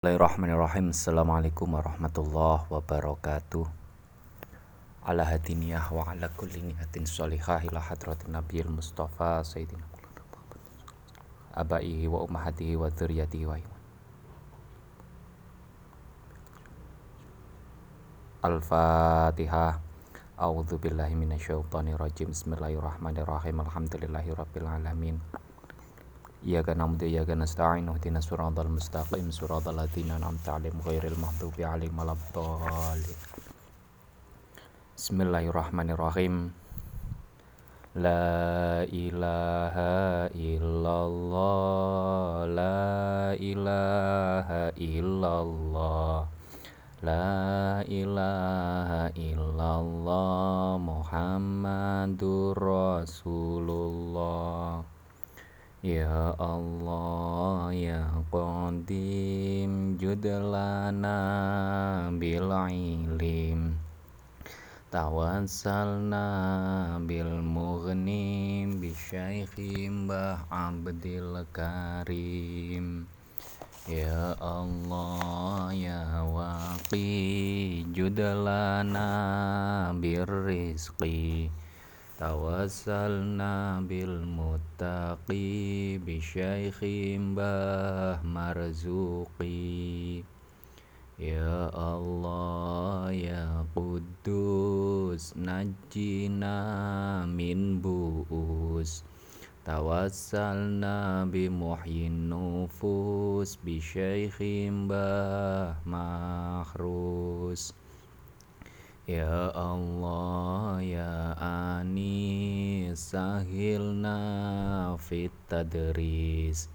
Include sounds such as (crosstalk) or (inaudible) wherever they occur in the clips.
Bismillahirrahmanirrahim. Assalamualaikum warahmatullahi wabarakatuh. Ala hadiniyah wa ala kulli niyatin sholihah ila hadratin nabiyil mustafa sayyidina abaihi wa ummahatihi wa dzurriyyatihi wa iman Al-Fatihah A'udzu billahi minasyaitonir rajim Bismillahirrahmanirrahim. Alhamdulillahi rabbil alamin Iyyaka na'budu wa iyyaka nasta'in ihdinas siratal mustaqim siratal ladzina an'amta 'alaihim ghairil maghdubi 'alaihim waladdallin. Bismillahirrahmanirrahim. La ilaha illallah La ilaha illallah La ilaha illallah Muhammadur Rasulullah Ya Allah ya Qadim judlana bil ilim. Tawassalna bil mughni bi syaikhi Mbah Abdil Karim. Ya Allah ya Waqi judlana bir rizqi Tawassalna bil muttaqi bi syaikhi Mbah Marzuqi Ya Allah ya Quddus najjina min bu'us Tawassalna bi muhyin nufus bi syaikhi Mbah Mahrus Ya Allah ya Ani sahilna fit tadris.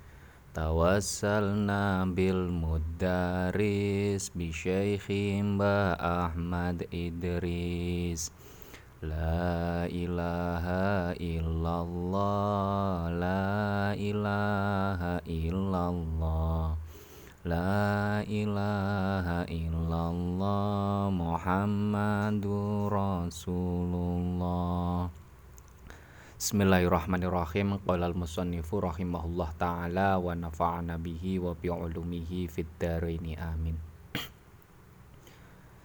Tawassalna bil mudaris bi syaikhi Ahmad Idris. La ilaha illallah La ilaha illallah La ilaha illallah Muhammadur Rasulullah. Bismillahirrahmanirrahim. Qala al-musannifu rahimahullah ta'ala Wa nafa'ana bihi wa bi'ulumihi fid daraini amin.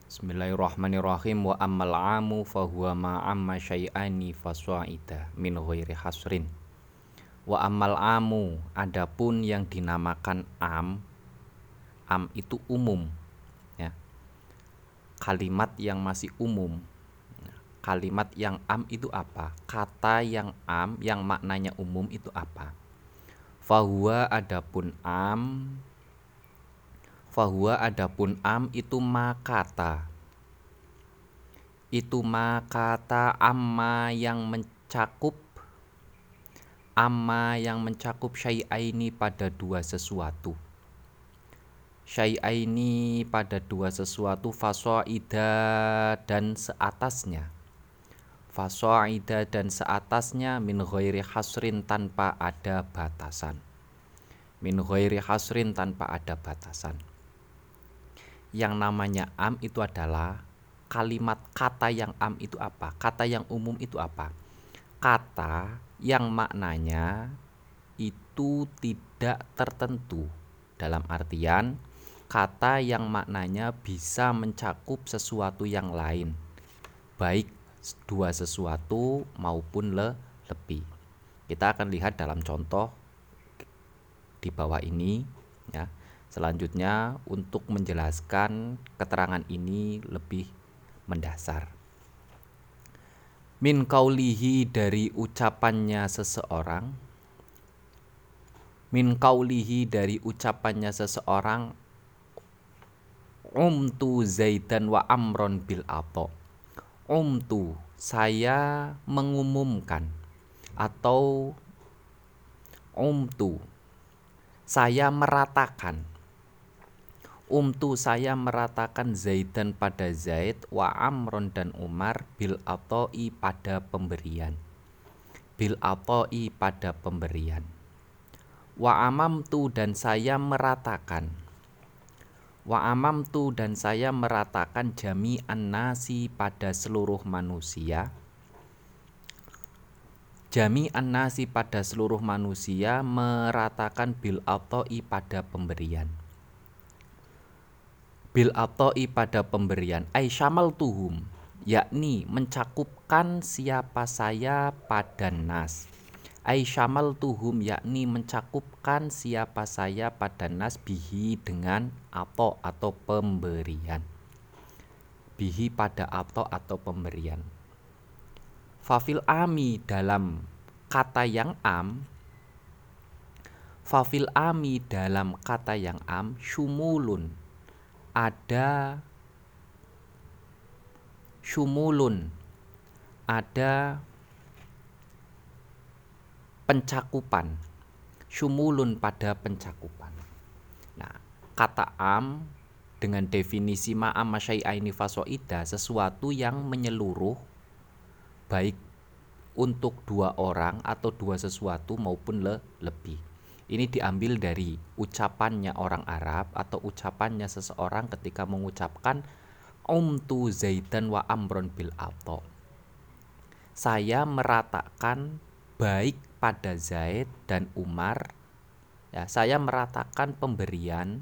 Bismillahirrahmanirrahim. Wa ammal amu fahuwa ma'amma syai'ani faswa'ida min ghairi hasrin. Wa ammal amu Adapun yang dinamakan am am itu umum ya. Kalimat yang masih umum. Kalimat yang am itu apa? Kata yang am yang maknanya umum itu apa? Fahuwa adapun am fahuwa adapun am itu makata itu makata amma yang mencakup amma yang mencakup syai'aini pada dua sesuatu syai'aini pada dua sesuatu fasoida dan seatasnya. Fasoida dan seatasnya min ghairi hasrin tanpa ada batasan. Min ghairi hasrin tanpa ada batasan. Yang namanya am itu adalah kalimat kata yang am itu apa kata yang umum itu apa. Kata yang maknanya itu tidak tertentu. Dalam artian kata yang maknanya bisa mencakup sesuatu yang lain, baik dua sesuatu maupun le lebih. Kita akan lihat dalam contoh di bawah ini ya. Selanjutnya untuk menjelaskan keterangan ini lebih mendasar. Min kaulihi dari ucapannya seseorang Min kaulihi dari ucapannya seseorang umtu zaidan wa amron bil ato. Umtu saya mengumumkan atau umtu saya meratakan. Umtu saya meratakan Zaidan pada Zaid wa Amron dan Umar bil atoi pada pemberian. Bil atoi pada pemberian. Wa amamtu dan saya meratakan Wa amamtu dan saya meratakan jami an-nasi pada seluruh manusia. Jami an-nasi pada seluruh manusia meratakan bil atoi pada pemberian. Bil atoi pada pemberian. Ay syamal tuhum yakni mencakupkan siapa saya pada nas ay syamal tuhum yakni mencakupkan siapa saya pada nas bihi dengan atau atau pemberian. Bihi pada atau atau pemberian. Fafil ami dalam kata yang am fafil ami dalam kata yang am syumulun. Ada syumulun. Ada pencakupan syumulun pada pencakupan nah kata am dengan definisi ma'am masyai'aini fasoida sesuatu yang menyeluruh baik untuk dua orang atau dua sesuatu maupun le lebih. Ini diambil dari ucapannya orang Arab atau ucapannya seseorang ketika mengucapkan umtu zaidan wa amron bil ato. Saya meratakan baik pada Zaid dan Umar. Ya, saya meratakan pemberian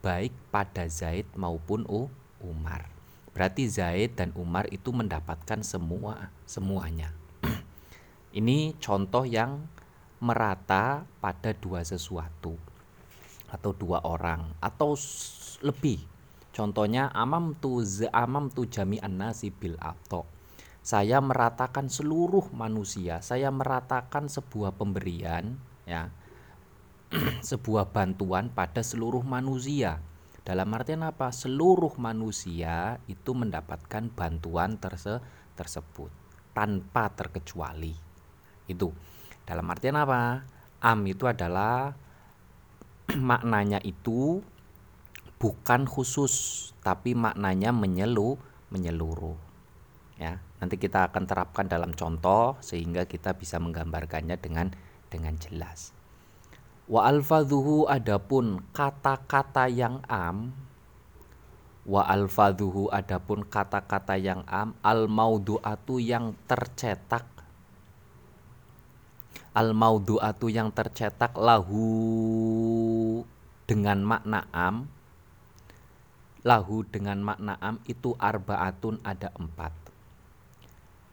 baik pada Zaid maupun U Umar. Berarti Zaid dan Umar itu mendapatkan semua semuanya. (clears throat) Ini contoh yang merata pada dua sesuatu atau dua orang atau lebih. Contohnya amam tu amam tu jami nasi bil ato. Saya meratakan seluruh manusia, saya meratakan sebuah pemberian ya (clears throat) sebuah bantuan pada seluruh manusia. Dalam artian apa? Seluruh manusia itu mendapatkan bantuan terse tersebut tanpa terkecuali. Itu. Dalam artian apa? Am itu adalah (clears throat) maknanya itu bukan khusus tapi maknanya menyelu menyeluruh. Ya, nanti kita akan terapkan dalam contoh sehingga kita bisa menggambarkannya dengan dengan jelas. Wa alfadhuhu adapun kata-kata yang am Wa alfadhuhu adapun kata-kata yang am Al maudu'atu yang tercetak Al maudu'atu yang tercetak lahu dengan makna am Lahu dengan makna am itu arbaatun ada empat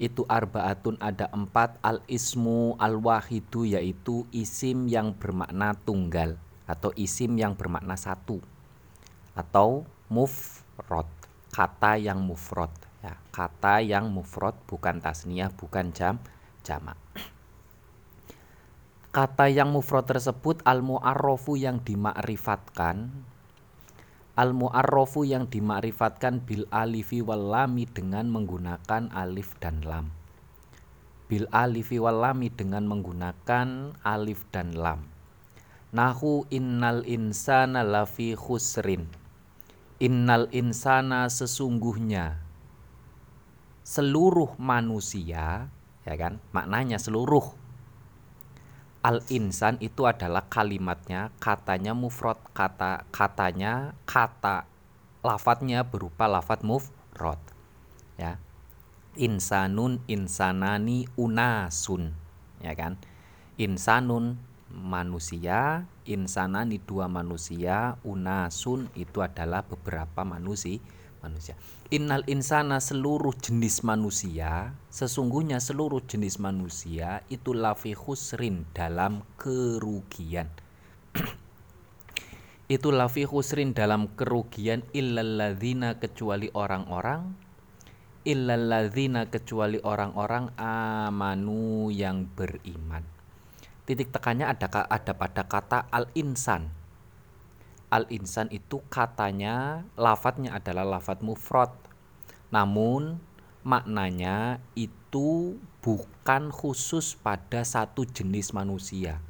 itu arbaatun ada empat. Al ismu al wahidu yaitu isim yang bermakna tunggal atau isim yang bermakna satu atau mufrod kata yang mufrod. Ya kata yang mufrod bukan tasniyah bukan jam jamak. Kata yang mufrod tersebut al muarrofu yang dimakrifatkan al muarrofu yang dimakrifatkan bil alifi wal lami dengan menggunakan alif dan lam. Bil alifi wal lami dengan menggunakan alif dan lam. Nahu innal insana lafi khusrin. Innal insana sesungguhnya seluruh manusia ya kan? Maknanya seluruh al insan itu adalah kalimatnya katanya mufrad kata katanya kata lafadznya berupa lafadz mufrad ya. Insanun insanani unasun ya kan? Insanun manusia insanani dua manusia unasun itu adalah beberapa manusia manusia. Innal insana seluruh jenis manusia, sesungguhnya seluruh jenis manusia itu lafi khusrin dalam kerugian. (clears throat) itu lafi khusrin dalam kerugian illalladzina kecuali orang-orang illalladzina kecuali orang-orang amanu yang beriman. Titik tekannya ada ada pada kata al-insan al-insan itu katanya lafadznya adalah lafadz mufrad. Namun maknanya itu bukan khusus pada satu jenis manusia.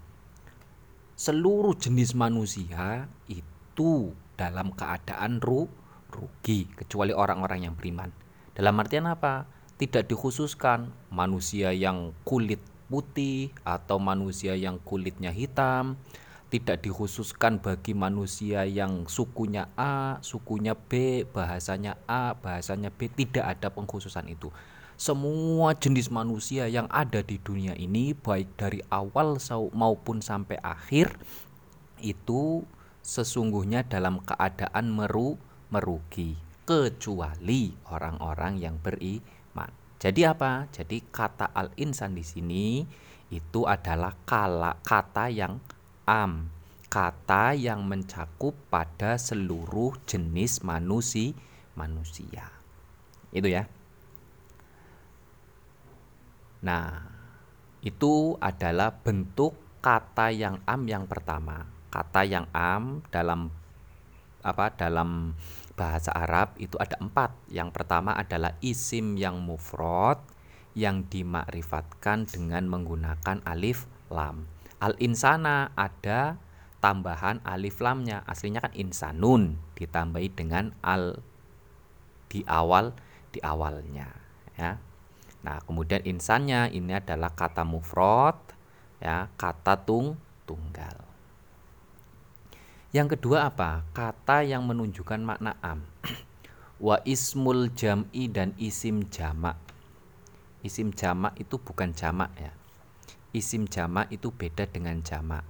Seluruh jenis manusia itu dalam keadaan ru rugi kecuali orang-orang yang beriman. Dalam artian apa? Tidak dikhususkan manusia yang kulit putih atau manusia yang kulitnya hitam tidak dikhususkan bagi manusia yang sukunya A, sukunya B, bahasanya A, bahasanya B, tidak ada pengkhususan itu. Semua jenis manusia yang ada di dunia ini baik dari awal maupun sampai akhir itu sesungguhnya dalam keadaan meru merugi kecuali orang-orang yang beriman. Jadi apa? Jadi kata al-insan di sini itu adalah kala, kata yang am, kata yang mencakup pada seluruh jenis manusia manusia. Itu ya. Nah, itu adalah bentuk kata yang am yang pertama. Kata yang am dalam apa dalam bahasa Arab itu ada empat. Yang pertama adalah isim yang mufrad yang dimakrifatkan dengan menggunakan alif lam. Al insana ada tambahan alif lamnya. Aslinya kan insanun ditambahi dengan al di awal di awalnya ya. Nah, kemudian insannya ini adalah kata mufrad ya, kata tung tunggal. Yang kedua apa? Kata yang menunjukkan makna am. (clears throat) Wa ismul jam'i dan isim jamak. Isim jamak itu bukan jamak ya. Isim jamak itu beda dengan jamak.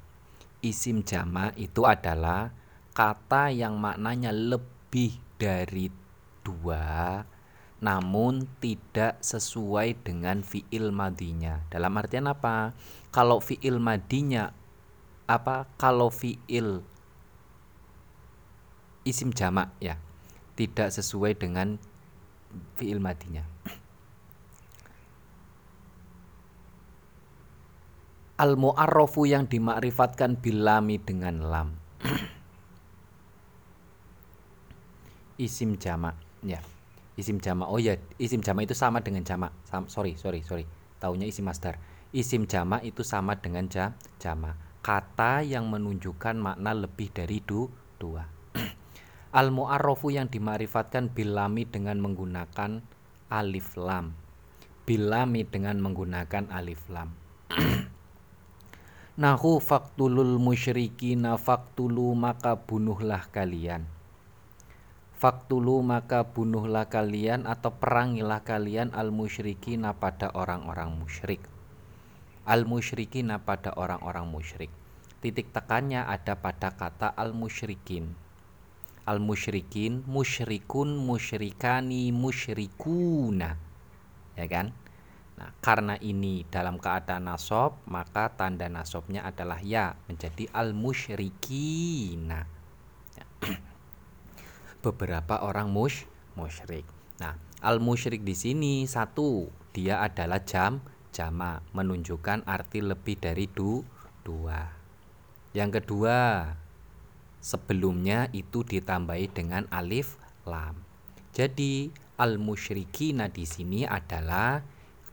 Isim jamak itu adalah kata yang maknanya lebih dari dua namun tidak sesuai dengan fiil madinya. Dalam artian apa? Kalau fiil madinya apa? Kalau fiil isim jamak ya, tidak sesuai dengan fiil madinya. Al mu'arrafu yang dimakrifatkan bilami dengan lam. (clears throat) isim jamak ya. Isim jama oh ya isim jama itu sama dengan jama Sam, sorry sorry sorry. Taunya isim masdar. Isim jama itu sama dengan ja, jama kata yang menunjukkan makna lebih dari du, dua. (clears throat) Al mu'arrofu yang dimarifatkan bilami dengan menggunakan alif lam. Bilami dengan menggunakan alif lam (clears throat) Nahu faktulul musyrikina faktulu maka bunuhlah kalian Faktulu maka bunuhlah kalian atau perangilah kalian al musyrikina pada orang-orang musyrik. Al musyrikina pada orang-orang musyrik. Titik tekannya ada pada kata al musyrikin. Al musyrikin, musyrikun, musyrikani, musyrikuna. Ya kan? Nah, karena ini dalam keadaan nasab, maka tanda nasabnya adalah ya menjadi al musyrikina. Ya. (clears throat) beberapa orang mush musyrik. Nah, al musyrik di sini satu, dia adalah jam jama menunjukkan arti lebih dari du, dua. Yang kedua, sebelumnya itu ditambahi dengan alif lam. Jadi al musyrikina di sini adalah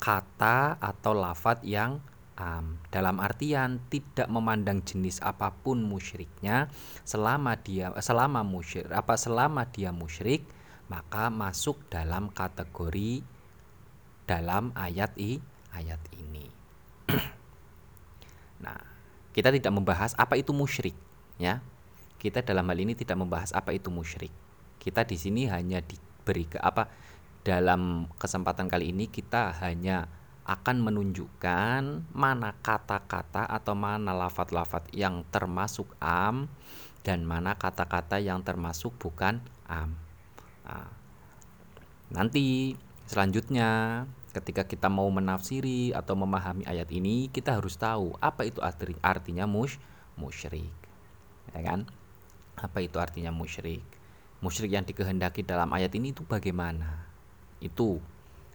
kata atau lafat yang am dalam artian tidak memandang jenis apa pun musyriknya selama dia selama musyrik apa selama dia musyrik maka masuk dalam kategori dalam ayat i ayat ini. (clears throat) nah, kita tidak membahas apa itu musyrik ya. Kita dalam hal ini tidak membahas apa itu musyrik. Kita di sini hanya diberi ke apa dalam kesempatan kali ini kita hanya akan menunjukkan mana kata-kata atau mana lafat-lafat yang termasuk am dan mana kata-kata yang termasuk bukan am. Nah, nanti selanjutnya ketika kita mau menafsiri atau memahami ayat ini kita harus tahu apa itu arti, artinya mus musyrik. Ya kan? Apa itu artinya musyrik? Musyrik yang dikehendaki dalam ayat ini itu bagaimana? Itu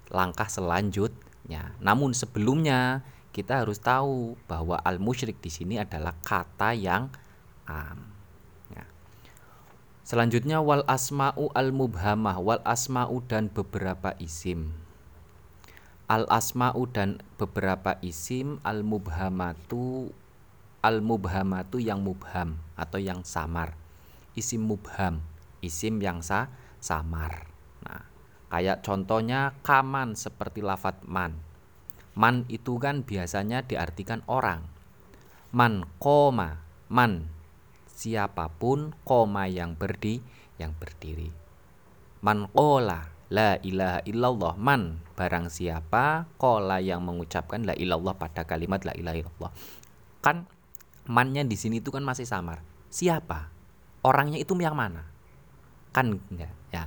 langkah selanjut Ya, namun sebelumnya kita harus tahu bahwa al musyrik di sini adalah kata yang am. Ya. Selanjutnya wal asma'u al mubhamah wal asma'u dan beberapa isim. Al asma'u dan beberapa isim al mubhamatu al mubhamatu yang mubham atau yang samar. Isim mubham, isim yang sa samar. Kayak contohnya kaman seperti lafat man. Man itu kan biasanya diartikan orang. Man koma, man siapa pun koma yang berdi yang berdiri. Man kola la ilaha illallah man barang siapa kola yang mengucapkan la ilallah pada kalimat la ilaha illallah. Kan mannya di sini itu kan masih samar. Siapa? Orangnya itu yang mana? digunakan enggak ya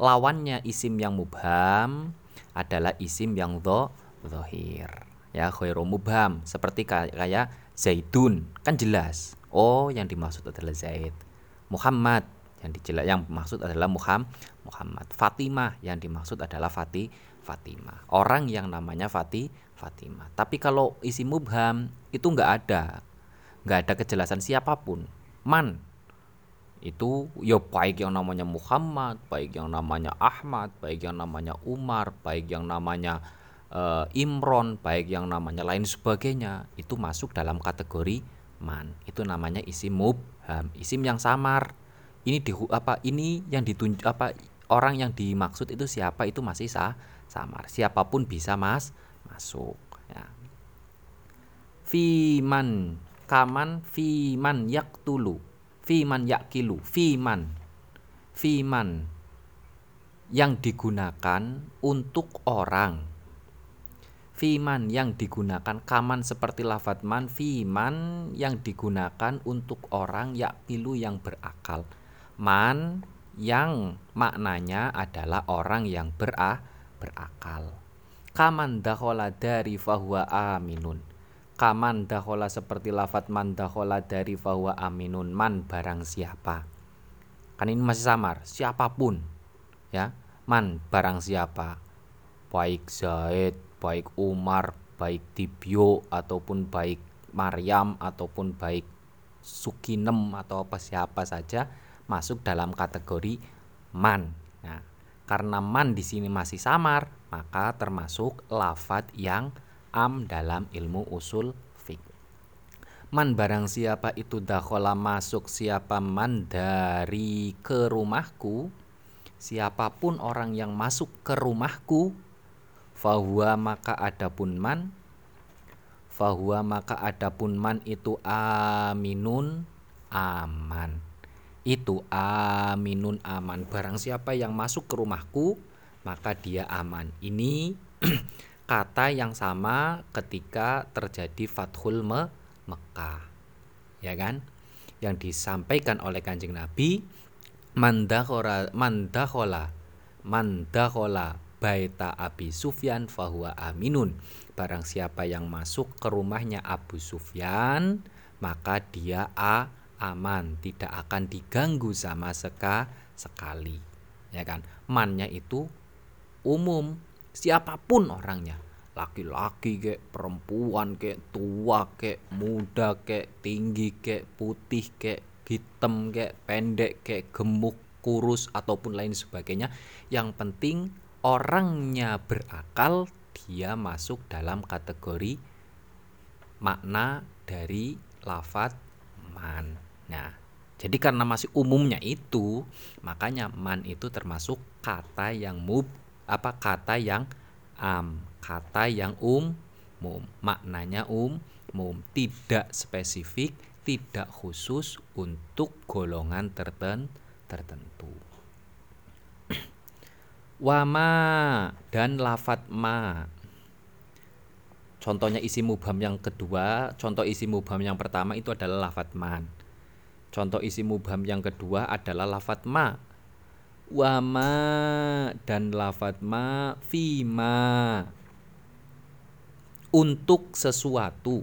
lawannya isim yang mubham adalah isim yang do zohir ya khairu mubham. Seperti kayak zaidun. Kan jelas. Oh yang dimaksud adalah zaid. Muhammad. Yang dijelas yang maksud adalah Muhammad Muhammad. Fatimah. Yang dimaksud adalah Fati Fatimah. Orang yang namanya Fati Fatimah. Tapi kalau isi mubham itu nggak ada. Nggak ada kejelasan siapa pun. Man itu ya baik yang namanya Muhammad, baik yang namanya Ahmad, baik yang namanya Umar, baik yang namanya uh, Imron, baik yang namanya lain sebagainya, itu masuk dalam kategori man. Itu namanya isim mubham, isim yang samar. Ini di apa ini yang ditunjuk apa orang yang dimaksud itu siapa itu masih sah samar. Siapa pun bisa mas masuk ya. Fiman kaman fiman yaktulu fiman yakilu fiman. Fiman yang digunakan untuk orang. Fiman yang digunakan kaman seperti lafat man fiman yang digunakan untuk orang yakilu yang berakal. Man yang maknanya adalah orang yang berah berakal. Kaman dahola dari fahuwa aminun kaman dahola seperti lafat man dahola dari bahwa aminun. Man barang siapa? Kan ini masih samar. Siapa pun ya. Man barang siapa? Baik Zaid baik Umar baik Tibio ataupun baik Maryam ataupun baik Sukinem atau apa siapa saja masuk dalam kategori man. Nah karena man di sini masih samar maka termasuk lafat yang am dalam ilmu usul fik. Man barang siapa itu dakhola masuk siapa man dari ke rumahku siapa pun orang yang masuk ke rumahku fahuwa maka adapun man fahuwa maka adapun man itu aminun aman. Itu aminun aman. Barang siapa yang masuk ke rumahku maka dia aman. Ini (clears throat) kata yang sama ketika terjadi Fathul Me Mekah. Ya kan? Yang disampaikan oleh Kanjeng Nabi mandakhola mandakhola mandakhola baita Abi Sufyan fahuwa aminun. Barang siapa yang masuk ke rumahnya Abu Sufyan, maka dia a aman, tidak akan diganggu sama seka sekali. Ya kan? Mannya itu umum siapa pun orangnya. Laki-laki kek perempuan kek tua kek muda kek tinggi kek putih kek hitam kek pendek kek gemuk kurus ataupun lain sebagainya. Yang penting orangnya berakal dia masuk dalam kategori makna dari lafat man. Nah jadi karena masih umumnya itu makanya man itu termasuk kata yang mub apa kata yang am, kata yang umum, maknanya umum, tidak spesifik, tidak khusus untuk golongan terten tertentu. (clears throat) Wama dan lafat ma. Contohnya isi mubham yang kedua, contoh isi mubham yang pertama itu adalah lafat man. Contoh isi mubham yang kedua adalah lafat ma wama dan lafat ma fima. Untuk sesuatu.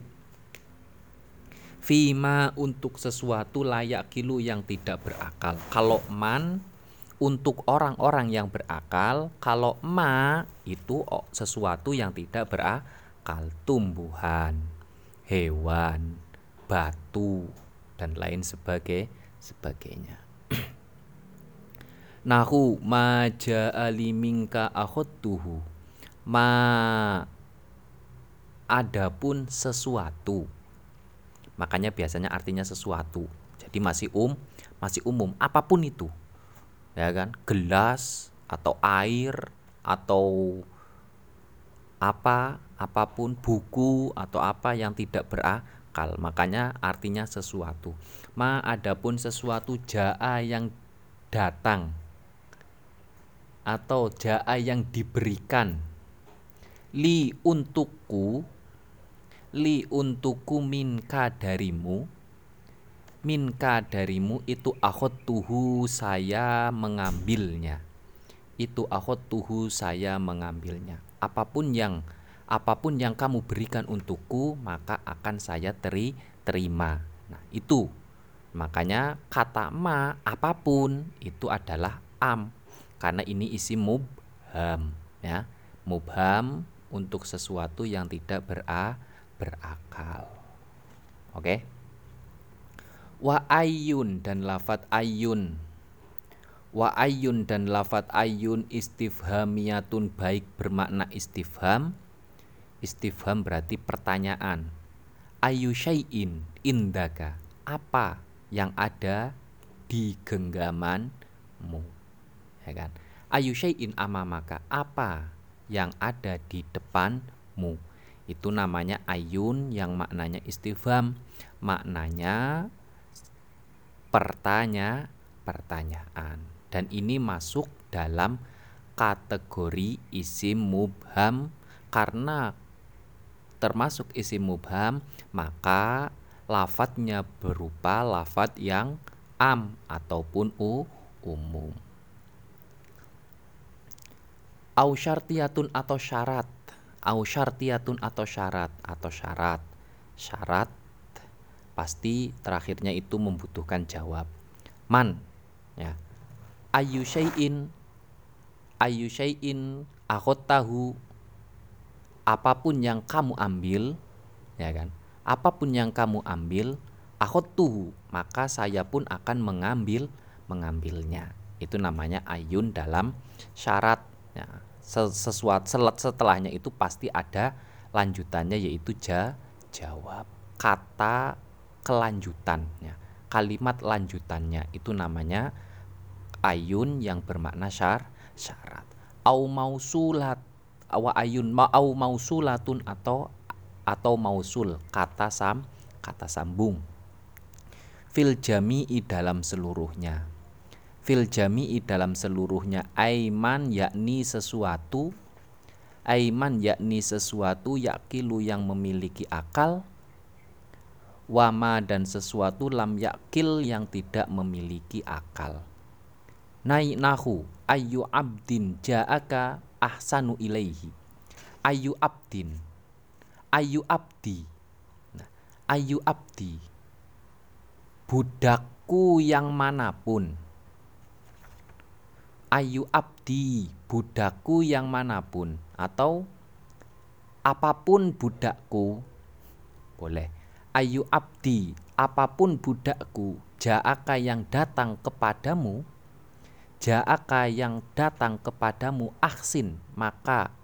Fima untuk sesuatu layak kilu yang tidak berakal. Kalau man untuk orang-orang yang berakal kalau ma itu sesuatu yang tidak berakal. Tumbuhan hewan batu dan lain sebagai sebagainya nahu ma ja'ali minka ma adapun sesuatu. Makanya biasanya artinya sesuatu. Jadi masih um masih umum. Apa pun itu. Ya kan? Gelas atau air atau apa apa pun buku atau apa yang tidak berakal. Makanya artinya sesuatu. Ma adapun sesuatu jaa yang datang atau jaa yang diberikan. Li untukku li untukku minka darimu. Minka darimu itu akhot tuhu saya mengambilnya. Itu akhot tuhu saya mengambilnya. Apa pun yang apa pun yang kamu berikan untukku maka akan saya teri terima. Nah itu. Makanya kata ma apa pun itu adalah am karena ini isi mubham ya. Mubham untuk sesuatu yang tidak bera berakal. Oke? Wa ayun dan lafat ayun wa ayun dan lafat ayun istifhamiyatun baik bermakna istifham. Istifham berarti pertanyaan. Ayu syai'in indaka. Apa yang ada di genggamanmu ya kan? Ayu syai'in amamaka apa yang ada di depanmu? Itu namanya ayun yang maknanya istifham maknanya pertanya pertanyaan. Dan ini masuk dalam kategori isim mubham. Karena termasuk isim mubham maka lafadznya berupa lafadz yang am ataupun u umum au syartiyatun atau syarat. Au syartiyatun atau syarat. Atau syarat. Syarat pasti terakhirnya itu membutuhkan jawab. Man ya. Ayu syai'in ayu syai'in tahu apa pun yang kamu ambil ya kan? Apa pun yang kamu ambil tuh maka saya pun akan mengambil mengambilnya. Itu namanya ayun dalam syarat ya. Sesuatu setelahnya itu pasti ada lanjutannya yaitu ja, jawab. Kata kelanjutannya kalimat lanjutannya itu namanya ayun yang bermakna syar syarat. Au mausulat awa ayun ma au mausulatun atau atau mausul kata sam kata sambung. Fil jami'i dalam seluruhnya fil jami'i dalam seluruhnya aiman yakni sesuatu aiman yakni sesuatu yakilu yang memiliki akal wama dan sesuatu lam yakil yang tidak memiliki akal. nahu ayu abdin ja'aka ahsanu ilaihi. Ayu abdin. Ayu abdi. Nah, ayu abdi. Budakku yang mana pun. Ayu abdi, budakku yang mana pun atau apa pun budakku. Boleh. Ayu abdi apa pun budakku jaaka yang datang kepadamu jaaka yang datang kepadamu aksin maka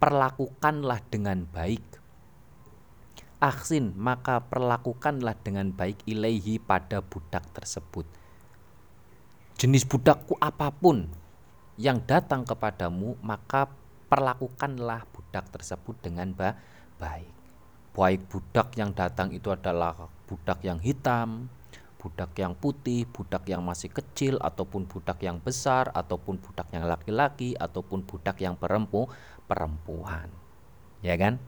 perlakukanlah dengan baik. Aksin maka perlakukanlah dengan baik ilaihi pada budak tersebut jenis budakku apa pun yang datang kepadamu maka perlakukanlah budak tersebut dengan baik baik budak yang datang itu adalah budak yang hitam, budak yang putih, budak yang masih kecil ataupun budak yang besar ataupun budak yang laki-laki ataupun budak yang perempu perempuan. Ya kan?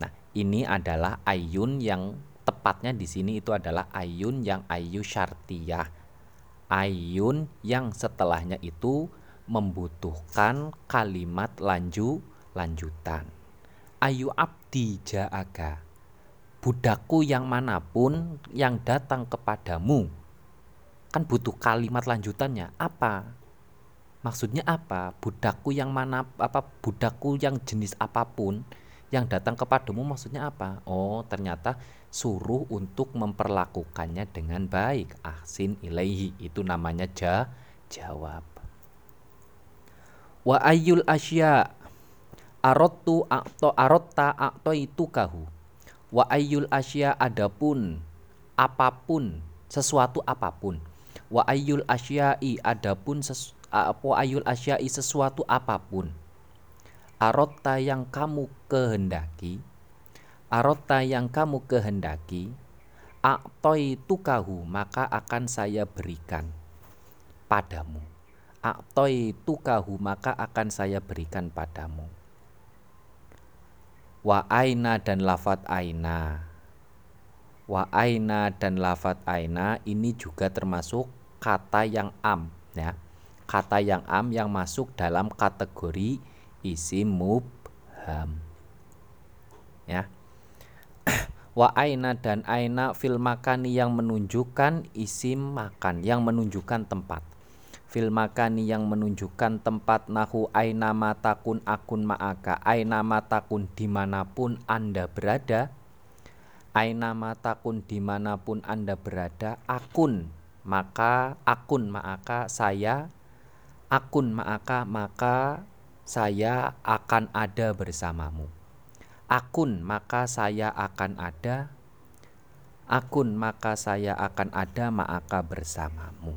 Nah, ini adalah ayun yang tepatnya di sini itu adalah ayun yang ayu syartiyah. Ayun yang setelahnya itu membutuhkan kalimat lanju lanjutan. Ayu abdi ja'aka budakku yang mana pun yang datang kepadamu. Kan butuh kalimat lanjutannya. Apa? Maksudnya apa? Budakku yang mana apa budakku yang jenis apa pun yang datang kepadamu maksudnya apa? Oh ternyata suruh untuk memperlakukannya dengan baik. Ahsin ilaihi itu namanya ja jawab. Wa ayul asya arotu akto arotta akto itu kahu. Wa ayul asya adapun apa pun sesuatu apa pun. Wa ayul asyai adapun ses, wa ayul asyai sesuatu apa pun. Arotta yang kamu kehendaki arotta yang kamu kehendaki aktoi tukahu maka akan saya berikan padamu. Aktoi tukahu maka akan saya berikan padamu. Wa aina dan lafat aina. Wa aina dan lafat aina ini juga termasuk kata yang am ya. Kata yang am yang masuk dalam kategori isim mubham ya (clears throat) wa aina dan aina fil makani yang menunjukkan isim makan yang menunjukkan tempat. Fil makani yang menunjukkan tempat nahu aina matakun akun ma'aka aina matakun di mana pun anda berada aina matakun di mana pun anda berada akun maka akun ma'aka saya akun ma'aka maka saya akan ada bersamamu akun maka saya akan ada akun maka saya akan ada ma'aka bersamamu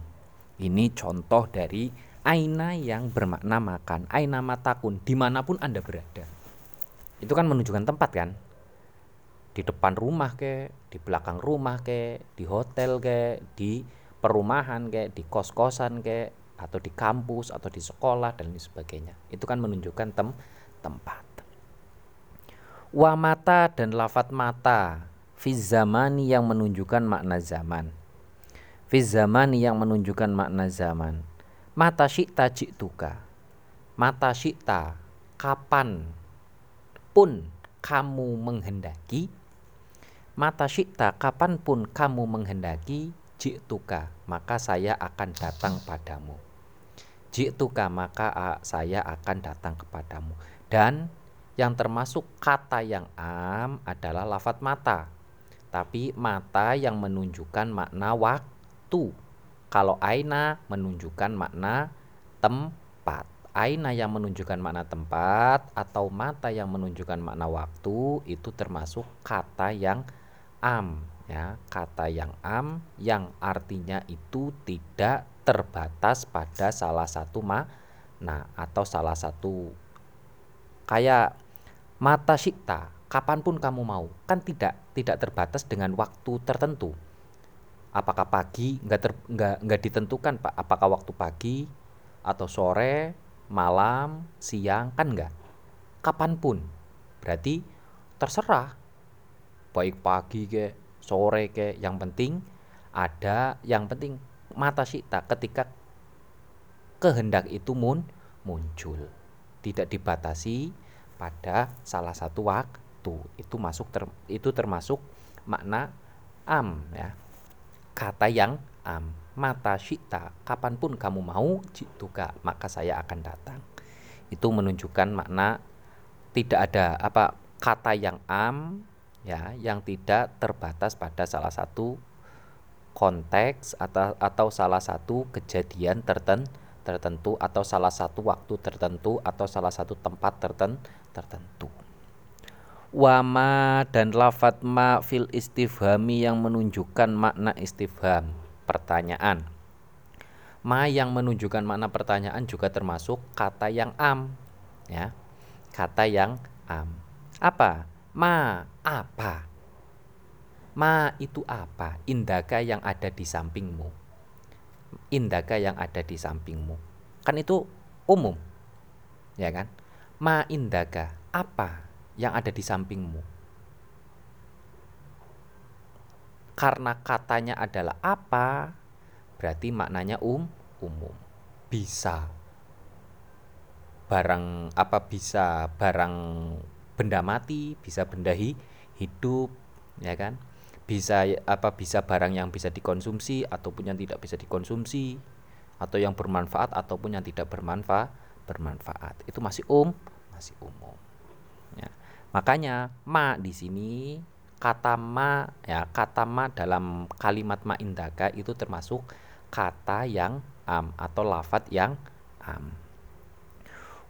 ini contoh dari aina yang bermakna makan. Aina matakun, di mana pun Anda berada. Itu kan menunjukkan tempat kan? Di depan rumah ke, di belakang rumah ke, di hotel ke, di perumahan ke, di kos-kosan ke, atau di kampus, atau di sekolah, dan sebagainya. Itu kan menunjukkan tem tempat. Wa mata dan lafat mata, fizamani yang menunjukkan makna zaman fi zamani yang menunjukkan makna zaman. Mata syi'ta ji'tuka. Mata syi'ta kapan pun kamu menghendaki. Mata syi'ta kapan pun kamu menghendaki ji'tuka maka saya akan datang padamu. Ji'tuka maka saya akan datang kepadamu. Dan yang termasuk kata yang am adalah lafat mata. Tapi mata yang menunjukkan makna waktu. Kalau aina menunjukkan makna tempat. Aina yang menunjukkan makna tempat atau mata yang menunjukkan makna waktu itu termasuk kata yang am ya, kata yang am yang artinya itu tidak terbatas pada salah satu makna atau salah satu kayak mata syikta kapan pun kamu mau kan tidak tidak terbatas dengan waktu tertentu. Apakah pagi nggak ter, nggak nggak ditentukan pak? Apakah waktu pagi atau sore malam siang kan nggak? Kapan pun. Berarti terserah. Baik pagi ke sore ke yang penting ada yang penting mata sita ketika kehendak itu mun muncul. Tidak dibatasi pada salah satu waktu. Itu masuk ter, itu termasuk makna am ya. Kata yang am. Mata syita. Kapan pun kamu mau jituka maka saya akan datang. Itu menunjukkan makna tidak ada apa kata yang am ya yang tidak terbatas pada salah satu konteks atau atau salah satu kejadian tertentu tertentu atau salah satu waktu tertentu atau salah satu tempat tertentu wama dan lafat ma fil istifhami yang menunjukkan makna istifham pertanyaan. Ma yang menunjukkan makna pertanyaan juga termasuk kata yang am ya. Kata yang am. Apa? Ma apa? Ma itu apa? Indaka yang ada di sampingmu. Indaka yang ada di sampingmu. Kan itu umum ya kan ma indaka apa yang ada di sampingmu. Karena katanya adalah apa, berarti maknanya um umum. Bisa barang apa bisa barang benda mati, bisa benda hi, hidup, ya kan? Bisa apa bisa barang yang bisa dikonsumsi ataupun yang tidak bisa dikonsumsi atau yang bermanfaat ataupun yang tidak bermanfaat bermanfaat. Itu masih um, masih umum. Ya. Makanya ma di sini kata ma ya kata ma dalam kalimat ma indaka itu termasuk kata yang am atau lafat yang am.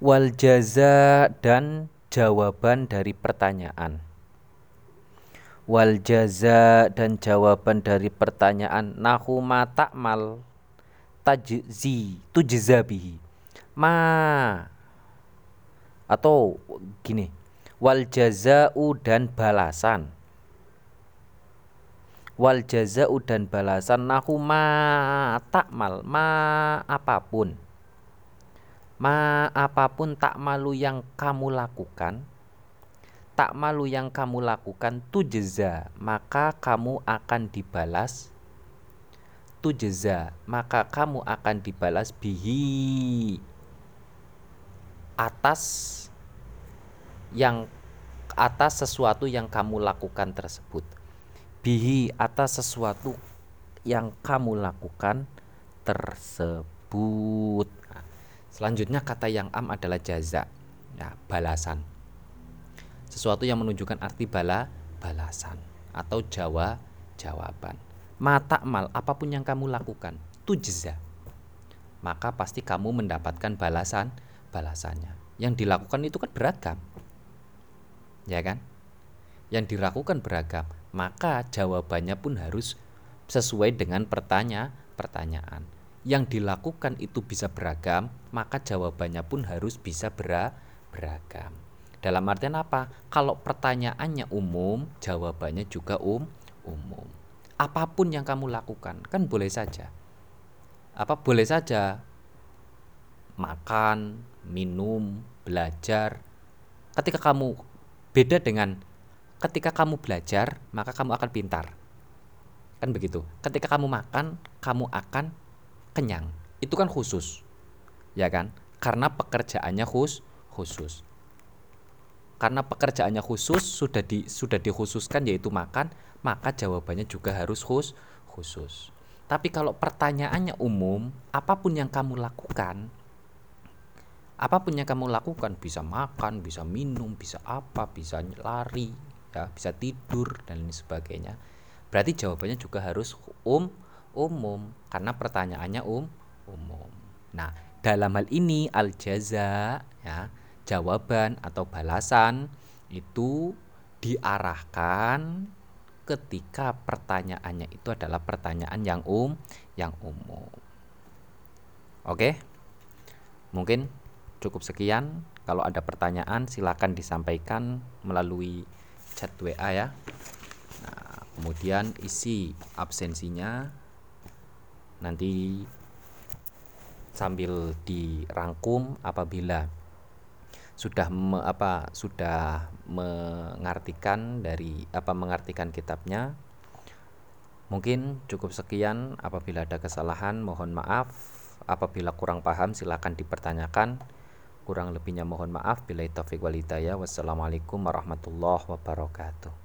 Wal jaza dan jawaban dari pertanyaan. Wal jaza dan jawaban dari pertanyaan nahu ma ta'mal tajzi tujzabihi. Ma. Atau gini wal jazau dan balasan. Wal jazau dan balasan nahu ma takmal ma apa pun. Ma apa pun tak malu yang kamu lakukan tak malu yang kamu lakukan tujza maka kamu akan dibalas. Tujza maka kamu akan dibalas bihi atas yang atas sesuatu yang kamu lakukan tersebut. Bihi atas sesuatu yang kamu lakukan tersebut. Nah, selanjutnya kata yang am adalah jaza. Ya balasan. Sesuatu yang menunjukkan arti bala balasan atau jawa jawaban. Mata mal apa pun yang kamu lakukan tujza maka pasti kamu mendapatkan balasan balasannya yang dilakukan itu kan beragam ya kan yang dilakukan beragam maka jawabannya pun harus sesuai dengan pertanya pertanyaan yang dilakukan itu bisa beragam maka jawabannya pun harus bisa beragam dalam artian apa? Kalau pertanyaannya umum, jawabannya juga um umum. Apa pun yang kamu lakukan, kan boleh saja. Apa boleh saja makan, minum, belajar. Ketika kamu beda dengan ketika kamu belajar, maka kamu akan pintar. Kan begitu. Ketika kamu makan, kamu akan kenyang. Itu kan khusus. Ya kan? Karena pekerjaannya khus khusus karena pekerjaannya khusus sudah di sudah dikhususkan yaitu makan maka jawabannya juga harus khus, khusus tapi kalau pertanyaannya umum apa pun yang kamu lakukan apa pun yang kamu lakukan bisa makan bisa minum bisa apa bisa lari ya bisa tidur dan lain sebagainya berarti jawabannya juga harus um umum karena pertanyaannya um umum nah dalam hal ini al jaza ya jawaban atau balasan itu diarahkan ketika pertanyaannya itu adalah pertanyaan yang um yang umum. Oke. Mungkin cukup sekian. Kalau ada pertanyaan silakan disampaikan melalui chat WA ya. Nah, kemudian isi absensinya. Nanti sambil dirangkum apabila sudah me, apa sudah mengartikan dari apa mengartikan kitabnya. Mungkin cukup sekian. Apabila ada kesalahan mohon maaf. Apabila kurang paham silakan dipertanyakan kurang lebihnya mohon maaf. Bila taufik walidaya wassalamualaikum warahmatullahi wabarakatuh